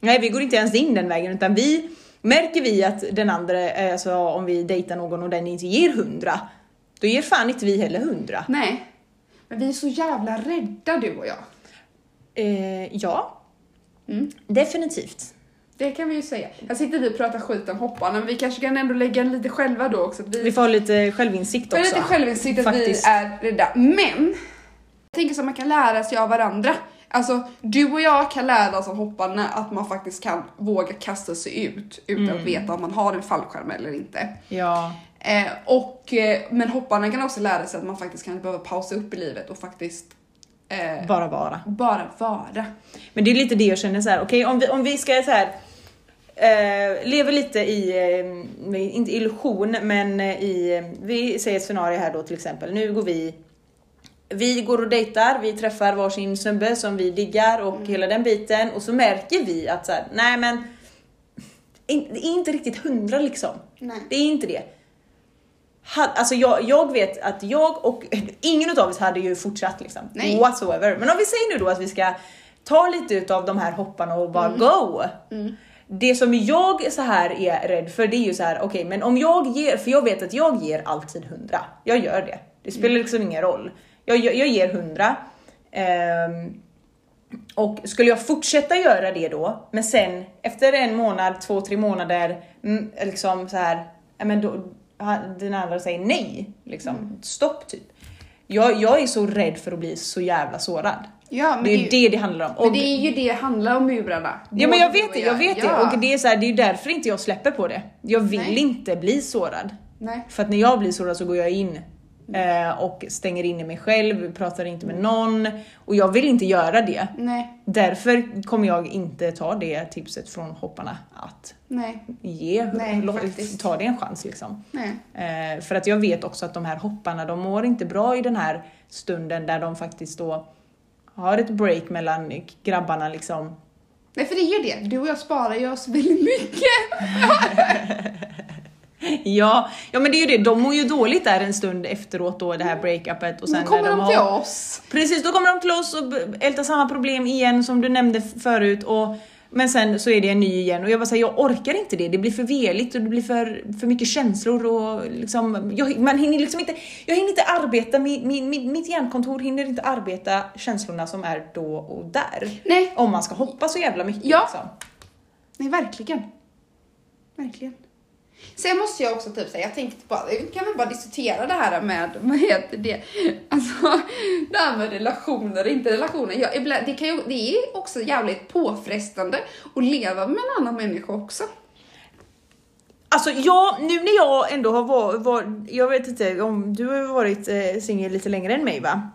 Nej, vi går inte ens in den vägen utan vi märker vi att den andra, eh, alltså om vi dejtar någon och den inte ger hundra, då ger fan inte vi heller hundra. Nej. Men vi är så jävla rädda du och jag. Eh, ja, Mm. definitivt. Det kan vi ju säga. Här sitter vi och pratar skit om hopparna men vi kanske kan ändå lägga lite själva då också. Vi, Vi får ha lite självinsikt också. lite självinsikt att Faktiskt. vi är rädda. Men, jag tänker så att man kan lära sig av varandra. Alltså, du och jag kan lära oss av hopparna att man faktiskt kan våga kasta sig ut utan Mm. att veta om man har en fallskärm eller inte. Ja, Eh, och, eh, men hopparna kan också lära sig att man faktiskt kan behöva pausa upp i livet och faktiskt eh, bara vara. bara vara. Men det är lite det jag känner så här. okej om, vi, om vi ska så här eh, lever lite i, eh, inte illusion, men eh, i, vi säger ett scenario här då till exempel. Nu går vi, vi går och dejtar, vi träffar varsin snubbe som vi diggar och hela den biten och så märker vi att så här, nej men det är inte riktigt hundra liksom. Nej. Det är inte det. Alltså jag, jag vet att jag och *laughs* ingen av oss hade ju fortsatt liksom. Nej. Whatsoever. Men om vi säger nu då att vi ska ta lite utav de här hopparna och bara go. Det som jag så här är rädd för det är ju så här, okej men om jag ger, för jag vet att jag ger alltid 100. Jag gör det. Det spelar liksom ingen roll. Jag, jag, jag ger 100. Ehm, Och skulle jag fortsätta göra det då, men sen efter en månad, två, tre månader, mm, liksom så här, men då, den andra säger nej, liksom Mm. stopp typ. Jag, jag är så rädd för att bli så jävla sårad. Ja, men det är ju det det handlar om. Men Och- det är ju det det handlar om murarna. Ja men jag vet det, jag vet Ja. det. Och det är, så här, det är därför inte jag släpper på det. Jag vill Nej. inte bli sårad. Nej. För att när jag blir sårad så går jag in eh, och stänger in i mig själv, pratar inte med någon. Och jag vill inte göra det. Nej. Därför kommer jag inte ta det tipset från hopparna att Nej. ge, Nej, lo- ta det en chans liksom. Nej. Eh, för att jag vet också att de här hopparna, de mår inte bra i den här stunden där de faktiskt då har ett break mellan grabbarna liksom. Nej, för det är ju det. Du och jag sparar ju oss väldigt mycket. *laughs* *laughs* Ja, ja men det är ju det, de mår ju dåligt där en stund efteråt då det här breakupet och sen Då kommer när de de till har... oss. Precis, då kommer de till oss och ältar samma problem igen som du nämnde förut och men sen så är det en ny igen och jag bara säger jag orkar inte det, det blir för veligt och det blir för, för mycket känslor och liksom, jag, man hinner liksom inte, jag hinner inte arbeta, min, min, mitt hjärnkontor hinner inte arbeta känslorna som är då och där. Nej. Om man ska hoppa så jävla mycket Ja. liksom. Nej, verkligen. Verkligen. Sen måste jag också typ säga, jag tänkte bara, vi kan väl bara diskutera det här med, vad heter det, alltså det här med relationer inte relationer. Jag, ibland, det, kan ju, det är också jävligt påfrestande att leva med en annan människa också. Alltså ja, nu när jag ändå har varit, var, jag vet inte om du har ju varit eh, singel lite längre än mig va?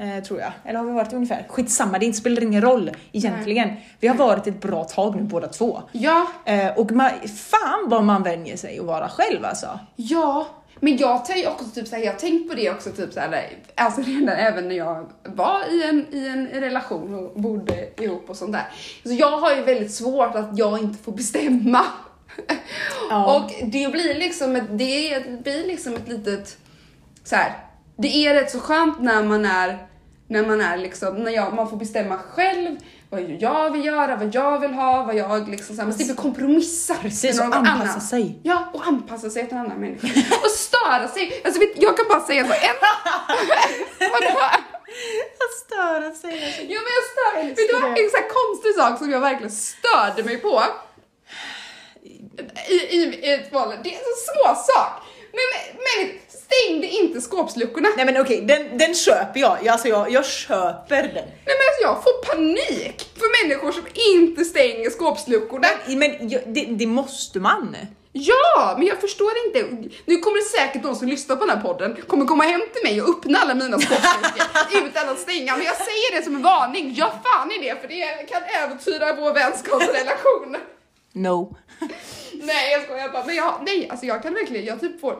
Eh, tror jag. Eller har vi varit ungefär? Skitsamma, det spelar ingen roll egentligen. Vi har varit ett bra tag nu båda två. Ja, Eh, och man, fan vad man vänjer sig att vara själv alltså. ja. Men jag tänker också typ såhär, jag tänkt på det också typ såhär, alltså redan även när jag var i en, i en relation och bodde ihop och sånt där. Så jag har ju väldigt svårt att jag inte får bestämma. Ja. Och det blir liksom ett, det blir liksom ett litet, så här. Det är rätt så skönt när man är, när man är liksom, när jag, man får bestämma själv vad jag vill göra, vad jag vill ha, vad jag liksom, så här, man slipper kompromissa Precis, och anpassa annan. sig. Ja, och anpassa sig till en annan människa. *laughs* Och störa sig. Alltså vet, jag kan bara säga så, en... *laughs* Vadå? Att störa sig. Alltså. Ja men jag stör Vet du vad? En sån här konstig sak som jag verkligen störde mig på i, i, i ett förhållande. Det är en så små sak. Men, men stängde inte skåpsluckorna. Nej men okej, den, den köper jag. Alltså jag, jag köper den. Nej men alltså jag får panik för människor som inte stänger skåpsluckorna. Men jag- det, det måste man. Ja, men jag förstår inte. Nu kommer det säkert de som lyssnar på den här podden kommer komma hem till mig och öppna alla mina skåpsluckor *laughs* utan att stänga. Men jag säger det som en varning. Ja, fan i det, för det kan äventyra vår vänskapsrelation. No. *laughs* Nej, jag skojar bara. Men jag, nej, alltså jag kan verkligen, jag typ får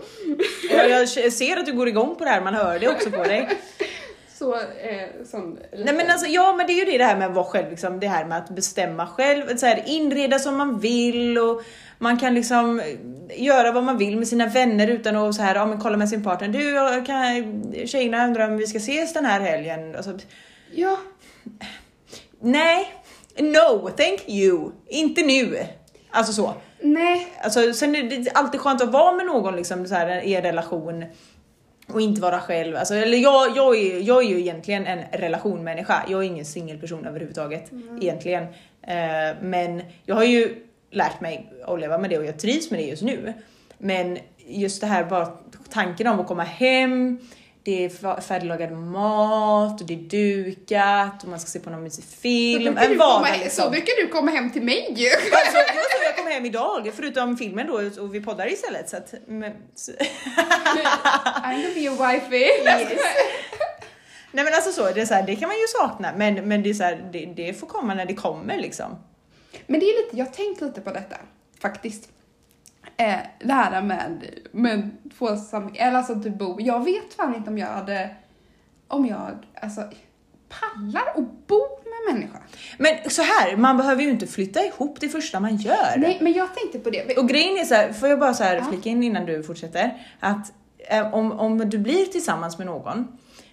Jag, jag ser att du går igång på det här, man hör det också på dig. *laughs* så, eh, sån... Nej men alltså ja men det är ju det det här med att vara själv, liksom, det här med att bestämma själv, så här, inreda som man vill och man kan liksom eh, göra vad man vill med sina vänner utan att så här, ja, men kolla med sin partner. Du, kan, tjejerna undrar om vi ska ses den här helgen. Alltså, Ja, nej, no, thank you, inte nu. Alltså så. Nej. Alltså, sen är det alltid skönt att vara med någon liksom, så här, i en relation och inte vara själv. Alltså, eller jag, jag, är, jag är ju egentligen en relationmänniska. Jag är ingen singelperson överhuvudtaget egentligen. Eh, men jag har ju lärt mig att leva med det och jag trivs med det just nu. Men just det här bara tanken om att komma hem, det är färdiglagad mat och det är dukat och man ska se på någon mysig Så film. brukar, En du komma, vardag he- liksom. så brukar du komma hem till mig ju. Alltså, kom hem idag, förutom filmen då och vi poddar istället. Så att, men, så, *laughs* I'm gonna be your wifey. nej men alltså så, det, är så här, det kan man ju sakna men, men det, är så här, det, det får komma när det kommer liksom. Men det är lite, jag har tänkt lite på detta faktiskt. Eh, det här med, med tvåsam, eller alltså typ bo. Jag vet fan inte om jag hade, om jag alltså pallar att bo människa. Men så här, man behöver ju inte flytta ihop det första man gör. Nej, men jag tänkte på det. Och grejen är så här, får jag bara så här Ja. flika in innan du fortsätter? Att eh, om, om du blir tillsammans med någon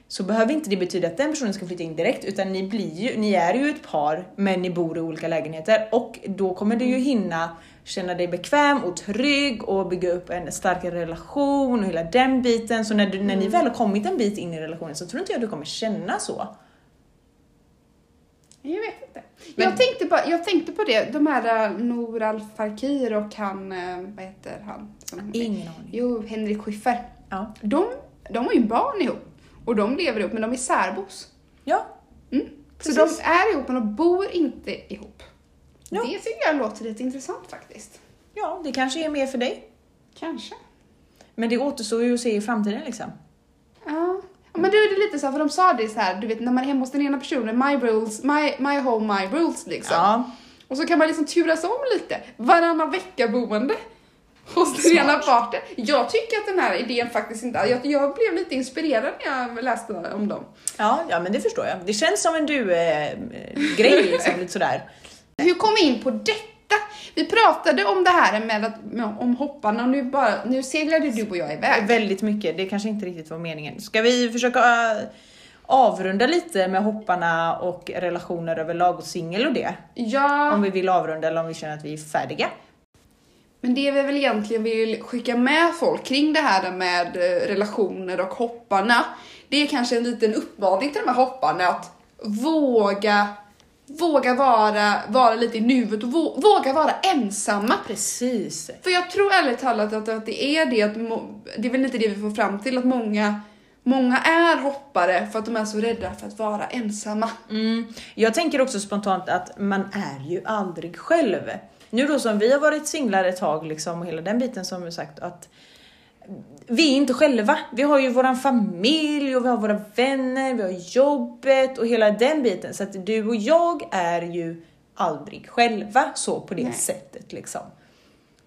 så behöver inte det betyda att den personen ska flytta in direkt utan ni, blir ju, ni är ju ett par men ni bor i olika lägenheter och då kommer du ju hinna känna dig bekväm och trygg och bygga upp en starkare relation och hela den biten. Så när, du, när ni väl har kommit en bit in i relationen så tror inte jag du kommer känna så. Jag vet inte. Men- Jag, tänkte på, jag tänkte på det, de här uh, Nour Al-Fakir och han, eh, vad heter han? Som, Ingen aning. Jo, Henrik Schyffert. Ja. De, de har ju barn ihop. Och de lever ihop, men de är särbos. Ja. Mm. Så de är ihop, men de bor inte ihop. Ja. Det tycker jag låter lite intressant faktiskt. ja, det kanske är mer för dig. Kanske. Men det återstår ju att se i framtiden liksom. Ja. Ja, Men då är det lite så här, för de sa det så här, du vet när man är hemma hos den ena personen, my rules, my, my home, my rules liksom. Ja. Och så kan man liksom turas om lite, varannan vecka boende hos den ena parten. Jag tycker att den här idén faktiskt inte, jag, jag blev lite inspirerad när jag läste om dem. Ja, ja, men det förstår jag. Det känns som en du-grej liksom, lite sådär. Hur kom vi in på detta? Vi pratade om det här med att, om hopparna och nu, bara, nu seglade du och jag iväg. Väldigt mycket, det kanske inte riktigt var meningen. Ska vi försöka äh, avrunda lite med hopparna och relationer överlag och singel och det? Ja, Om vi vill avrunda eller om vi känner att vi är färdiga. men det vi väl egentligen vill skicka med folk kring det här med eh, relationer och hopparna. Det är kanske en liten uppmaning till de här hopparna att våga Våga vara, vara lite i nuet och vå- våga vara ensamma. Precis. För jag tror ärligt talat att, att det är det, att det är väl lite det vi får fram till, att många, många är hoppare för att de är så rädda för att vara ensamma. Mm. Jag tänker också spontant att man är ju aldrig själv. Nu då som vi har varit singlar ett tag liksom och hela den biten som sagt att vi är inte själva. Vi har ju våran familj och vi har våra vänner, vi har jobbet och hela den biten. Så att du och jag är ju aldrig själva så på det Nej. sättet liksom.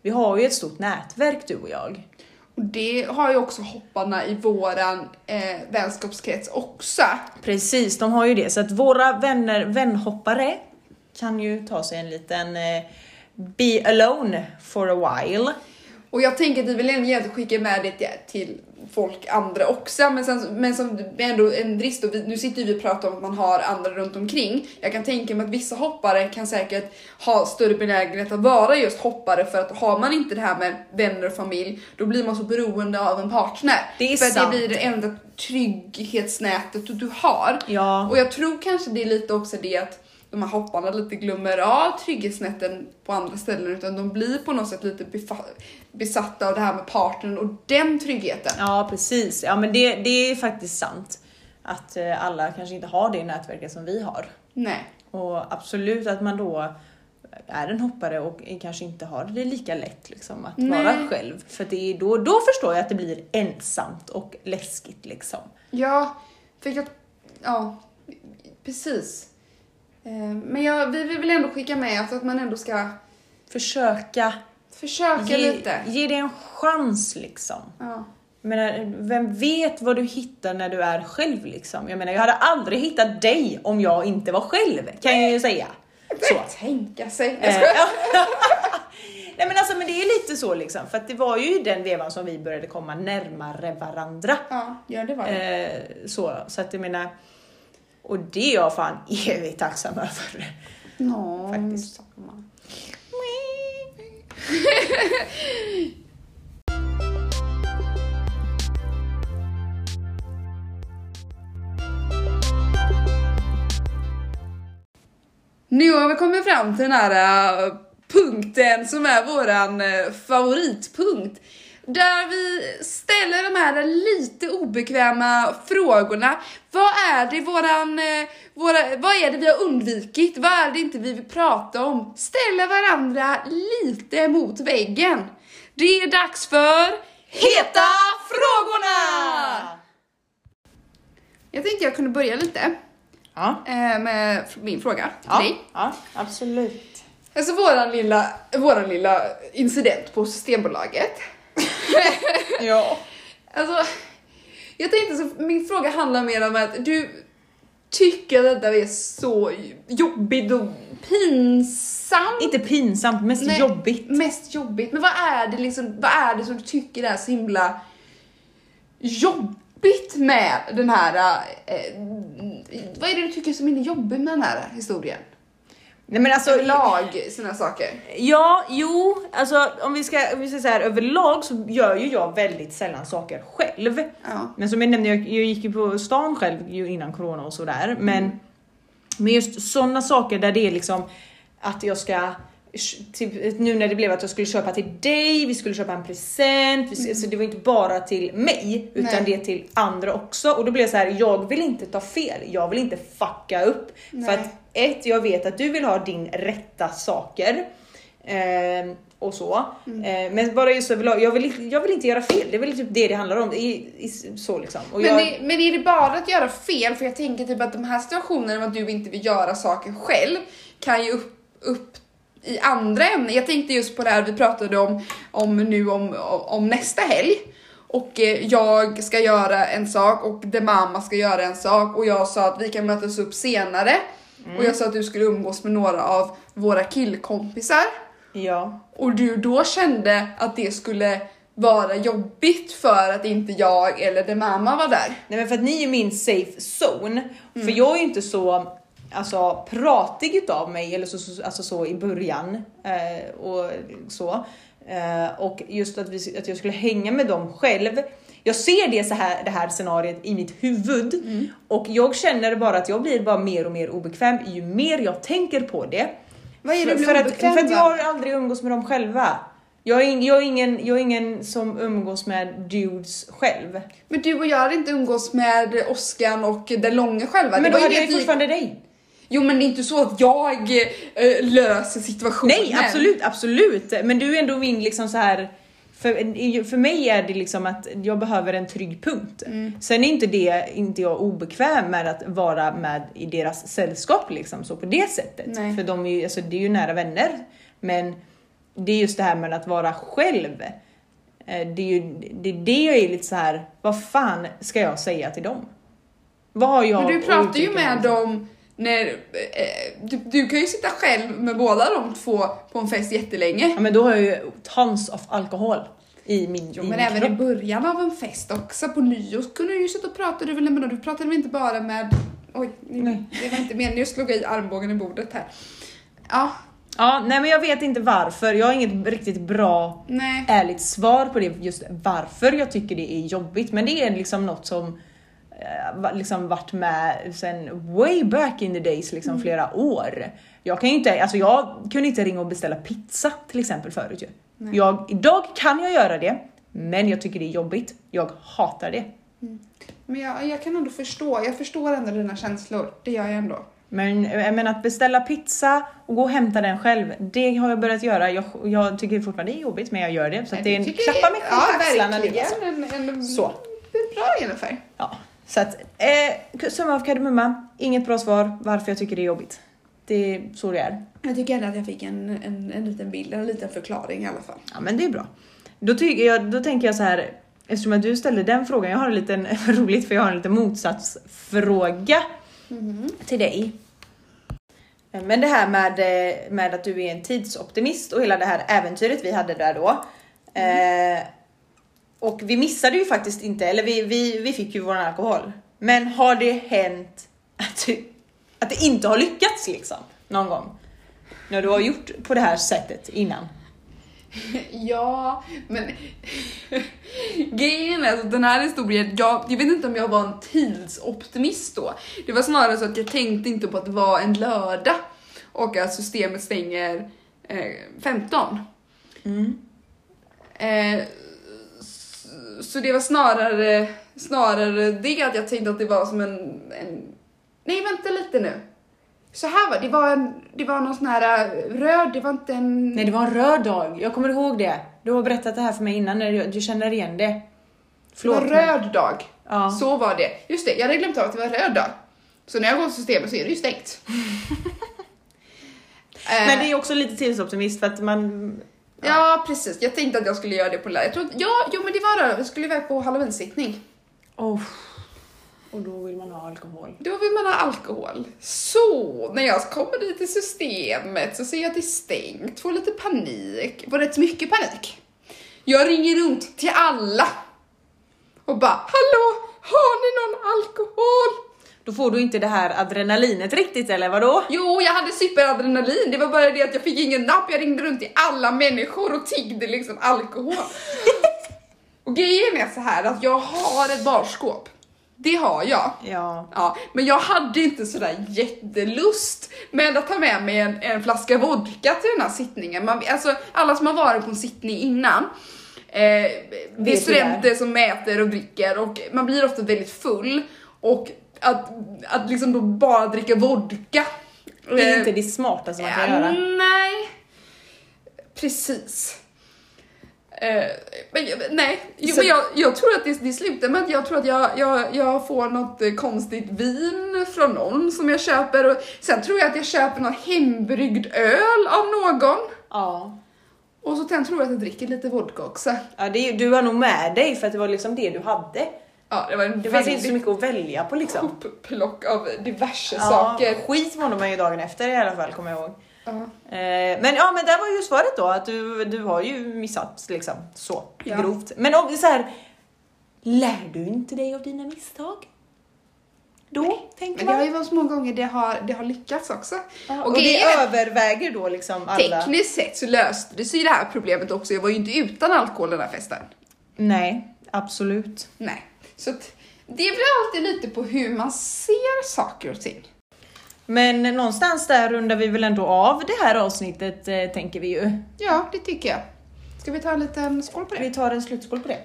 Vi har ju ett stort nätverk du och jag. Och det har ju också hopparna i våran eh, vänskapskrets också. Precis, de har ju det. Så att våra vänner, vänhoppare kan ju ta sig en liten eh, be alone for a while. Och jag tänker att vi vill ändå skicka med det till, folk andra också, men, sen, men som ändå en brist och vi, nu sitter vi och pratar om att man har andra runt omkring. Jag kan tänka mig att vissa hoppare kan säkert ha större benägenhet att vara just hoppare för att har man inte det här med vänner och familj, då blir man så beroende av en partner. Det är för sant. det blir det enda trygghetsnätet du har. Ja, Och jag tror kanske det är lite också det att de här hopparna lite glömmer av trygghetsnätten på andra ställen utan de blir på något sätt lite besatta av det här med partnern och den tryggheten. ja precis. Ja men det, det är faktiskt sant. Att eh, alla kanske inte har det nätverket som vi har. Nej. Och absolut att man då är en hoppare och kanske inte har det lika lätt liksom att Nej. vara själv. För det är då, då förstår jag att det blir ensamt och läskigt liksom. Ja, för jag... Ja, precis. Eh, Men jag, vi vill ändå skicka med att att man ändå ska Försöka försöka ge, lite. ge det en chans liksom. Ja. Menar, vem vet vad du hittar när du är själv liksom? Jag menar, jag hade aldrig hittat dig om jag inte var själv, kan jag ju säga. Så. Tänka sig. Jag Eh. *laughs* Nej men alltså men det är lite så liksom, för att det var ju den vevan som vi började komma närmare varandra. Ja, ja, det var det. Eh, så, så att jag menar, och det är jag fan *laughs* evigt tacksam över. Nå, faktiskt. *laughs* Nu har vi kommit fram till den här äh, punkten som är våran äh, favoritpunkt. Där vi ställer de här lite obekväma frågorna. Vad är det våran, äh, våra, vad är det vi har undvikit? Vad är det inte vi vill prata om? Ställer varandra lite mot väggen. Det är dags för Heta frågorna! Jag tänkte jag kunde börja lite Ja, eh, med min fråga till ja, dig. ja absolut. Alltså våran lilla, våran lilla incident på Systembolaget. *laughs* Ja. Alltså, jag tänkte så, min fråga handlar mer om att du tycker att detta är så jobbigt och pinsamt. Inte pinsamt, mest Nej, jobbigt. Mest jobbigt. Men vad är det liksom, vad är det som du tycker är så himla jobbigt med den här, eh, vad är det du tycker som är jobbigt med den här historien? Nej men alltså, Överlag, såna saker. Ja, jo, alltså om vi ska, om vi ska säga överlag så gör ju jag väldigt sällan saker själv. Ja. Men som jag nämnde, jag, jag gick ju på stan själv ju innan corona och sådär. Men Men just sådana saker där det är liksom att jag ska Typ, nu när det blev att jag skulle köpa till dig, vi skulle köpa en present, vi, mm. så det var inte bara till mig utan Nej. det till andra också. Och då blev det så här, jag vill inte ta fel, jag vill inte fucka upp. Nej. För att ett, jag vet att du vill ha din rätta saker. Eh, och så. Mm. Eh, men bara just överlag, jag vill, jag vill inte göra fel. Det är väl typ det det handlar om. I, i, så liksom. Och men, jag... det, men är det bara att göra fel? För jag tänker typ att de här situationerna att du inte vill göra saker själv kan ju upp, upp i andra ämnen. Jag tänkte just på det här vi pratade om, om nu om, om nästa helg. Och eh, jag ska göra en sak och The mamma ska göra en sak och jag sa att vi kan mötas upp senare. Mm. Och jag sa att du skulle umgås med några av våra killkompisar. Ja. Och du då kände att det skulle vara jobbigt för att inte jag eller The mamma var där. Nej men för att ni är min safe zone. Mm. För jag är inte så alltså, pratig utav mig, eller så, så, alltså så i början eh, och så. Eh, och just att, vi, att jag skulle hänga med dem själv. Jag ser det, så här, det här scenariet i mitt huvud mm. och jag känner bara att jag blir bara mer och mer obekväm ju mer jag tänker på det. Vad är det för, för, att, för att jag har aldrig umgås med dem själva. Jag är, jag, är ingen, jag är ingen som umgås med dudes själv. Men du och jag hade inte umgås med Oskar och den långa själva. Men då hade jag ju fortfarande dig. Jo men det är inte så att jag äh, löser situationen. Nej absolut, absolut. Men du är ändå min liksom så här för, för mig är det liksom att jag behöver en trygg punkt. Mm. Sen är inte det inte jag obekväm med att vara med i deras sällskap liksom så på det sättet. Nej. För de är ju, alltså, det är ju nära vänner. Men det är just det här med att vara själv. Eh, det är ju det, är det jag är lite så här. vad fan ska jag säga till dem? Vad har jag Men du pratar ju med dem när, eh, du, du, kan ju sitta själv med båda de två på en fest jättelänge. Ja men då har jag ju tons of alkohol i min Jo men även kropp. i början av en fest också, på nyår kunde du ju sitta och prata, du, väl, du pratade väl inte bara med, oj nej. det var inte meningen att slå i armbågen i bordet här. Ja. Ja, nej men jag vet inte varför. Jag har inget riktigt bra nej. ärligt svar på det just varför jag tycker det är jobbigt. Men det är liksom något som liksom varit med sen way back in the days, liksom mm. flera år. Jag kan ju inte, alltså jag kunde inte ringa och beställa pizza till exempel förut ju. Jag, idag kan jag göra det, men jag tycker det är jobbigt. Jag hatar det. Mm. Men jag, jag kan ändå förstå, jag förstår ändå dina känslor. Det gör jag ändå. Men jag menar att beställa pizza och gå och hämta den själv, det har jag börjat göra. Jag, jag tycker fortfarande det är jobbigt, men jag gör det. Så att det är en klappa mig själv på axlarna. En, en, så. Bra Jennifer. Ja. Så att, eh, summa av kardemumma, inget bra svar varför jag tycker det är jobbigt. Det är så det är. Jag tycker ändå att jag fick en, en, en liten bild, en liten förklaring i alla fall. Ja men det är bra. Då, tycker jag, då tänker jag så här, eftersom att du ställde den frågan, jag har en liten, *laughs* roligt för jag har en liten motsatsfråga mm. till dig. Men det här med, med att du är en tidsoptimist och hela det här äventyret vi hade där då. Mm. Eh, och vi missade ju faktiskt inte, eller vi, vi, vi fick ju vår alkohol. Men har det hänt att, du, att det inte har lyckats liksom? Någon gång? När du har gjort på det här sättet innan? *laughs* Ja, men *laughs* grejen är att den här historien, jag, jag vet inte om jag var en tidsoptimist då. Det var snarare så att jag tänkte inte på att det var en lördag och att systemet stänger eh, 15. Mm. Eh, så det var snarare, snarare det att jag tänkte att det var som en, en nej vänta lite nu. Så här var det, var, en, det var någon sån här äh, röd, det var inte en... Nej det var en röd dag, jag kommer ihåg det. Du har berättat det här för mig innan, du känner igen det. Förlåt, det var en röd dag. Ja. Så var det. Just det, jag hade glömt av att det var en röd dag. Så när jag går till systemet så är det ju stängt. *laughs* Men det är också lite tidsoptimist för att man Ja. precis. Jag tänkte att jag skulle göra det på lördag. Jag tror, ja, jo men det var det. Vi skulle iväg på halloween-sittning. Oh. Och då vill man ha alkohol. Då vill man ha alkohol. Så när jag kommer dit till systemet så ser jag att det är stängt, får lite panik, får rätt mycket panik. Jag ringer runt till alla och bara Hallå, har ni någon alkohol? Då får du inte det här adrenalinet riktigt eller vadå? Jo, jag hade superadrenalin. Det var bara det att jag fick ingen napp. Jag ringde runt till alla människor och tiggde liksom alkohol. *laughs* och grejen är så här att jag har ett barskåp. Det har jag. Ja. Ja, men jag hade inte sådär jättelust med att ta med mig en, en flaska vodka till den här sittningen. Man, alltså, alla som har varit på en sittning innan, eh, det är studenter det som äter och dricker och man blir ofta väldigt full och att, att liksom då bara dricka vodka. Det är eh, inte det smartaste man kan ja, göra. Nej, precis. Eh, men, nej, jo, men jag, jag tror att det, det slutar med att jag tror att jag, jag, jag får något eh, konstigt vin från någon som jag köper och sen tror jag att jag köper någon hembryggd öl av någon. Ja. Och så sen tror jag att jag dricker lite vodka också. ja det, du har nog med dig för att det var liksom det du hade. Ja, det var en Det fanns inte så mycket att välja på liksom. hopplock av diverse Ja, saker. skit mådde man ju dagen efter i alla fall kommer jag ihåg. Ja. Eh, men ja, men där var ju svaret då att du, du har ju missat liksom så Ja. grovt. Men om så här, lär du inte dig av dina misstag? Då tänker Men det har man. ju varit så många gånger det har, det har lyckats också. Ja, och och det är- överväger då liksom alla. Tekniskt sett så löste det sig det här problemet också. Jag var ju inte utan alkohol den här festen. Nej, absolut. Nej. Så det blir alltid lite på hur man ser saker och ting. Men någonstans där rundar vi väl ändå av det här avsnittet eh, tänker vi ju. Ja, det tycker jag. Ska vi ta en liten skål på det? Vi tar en slutskål på det.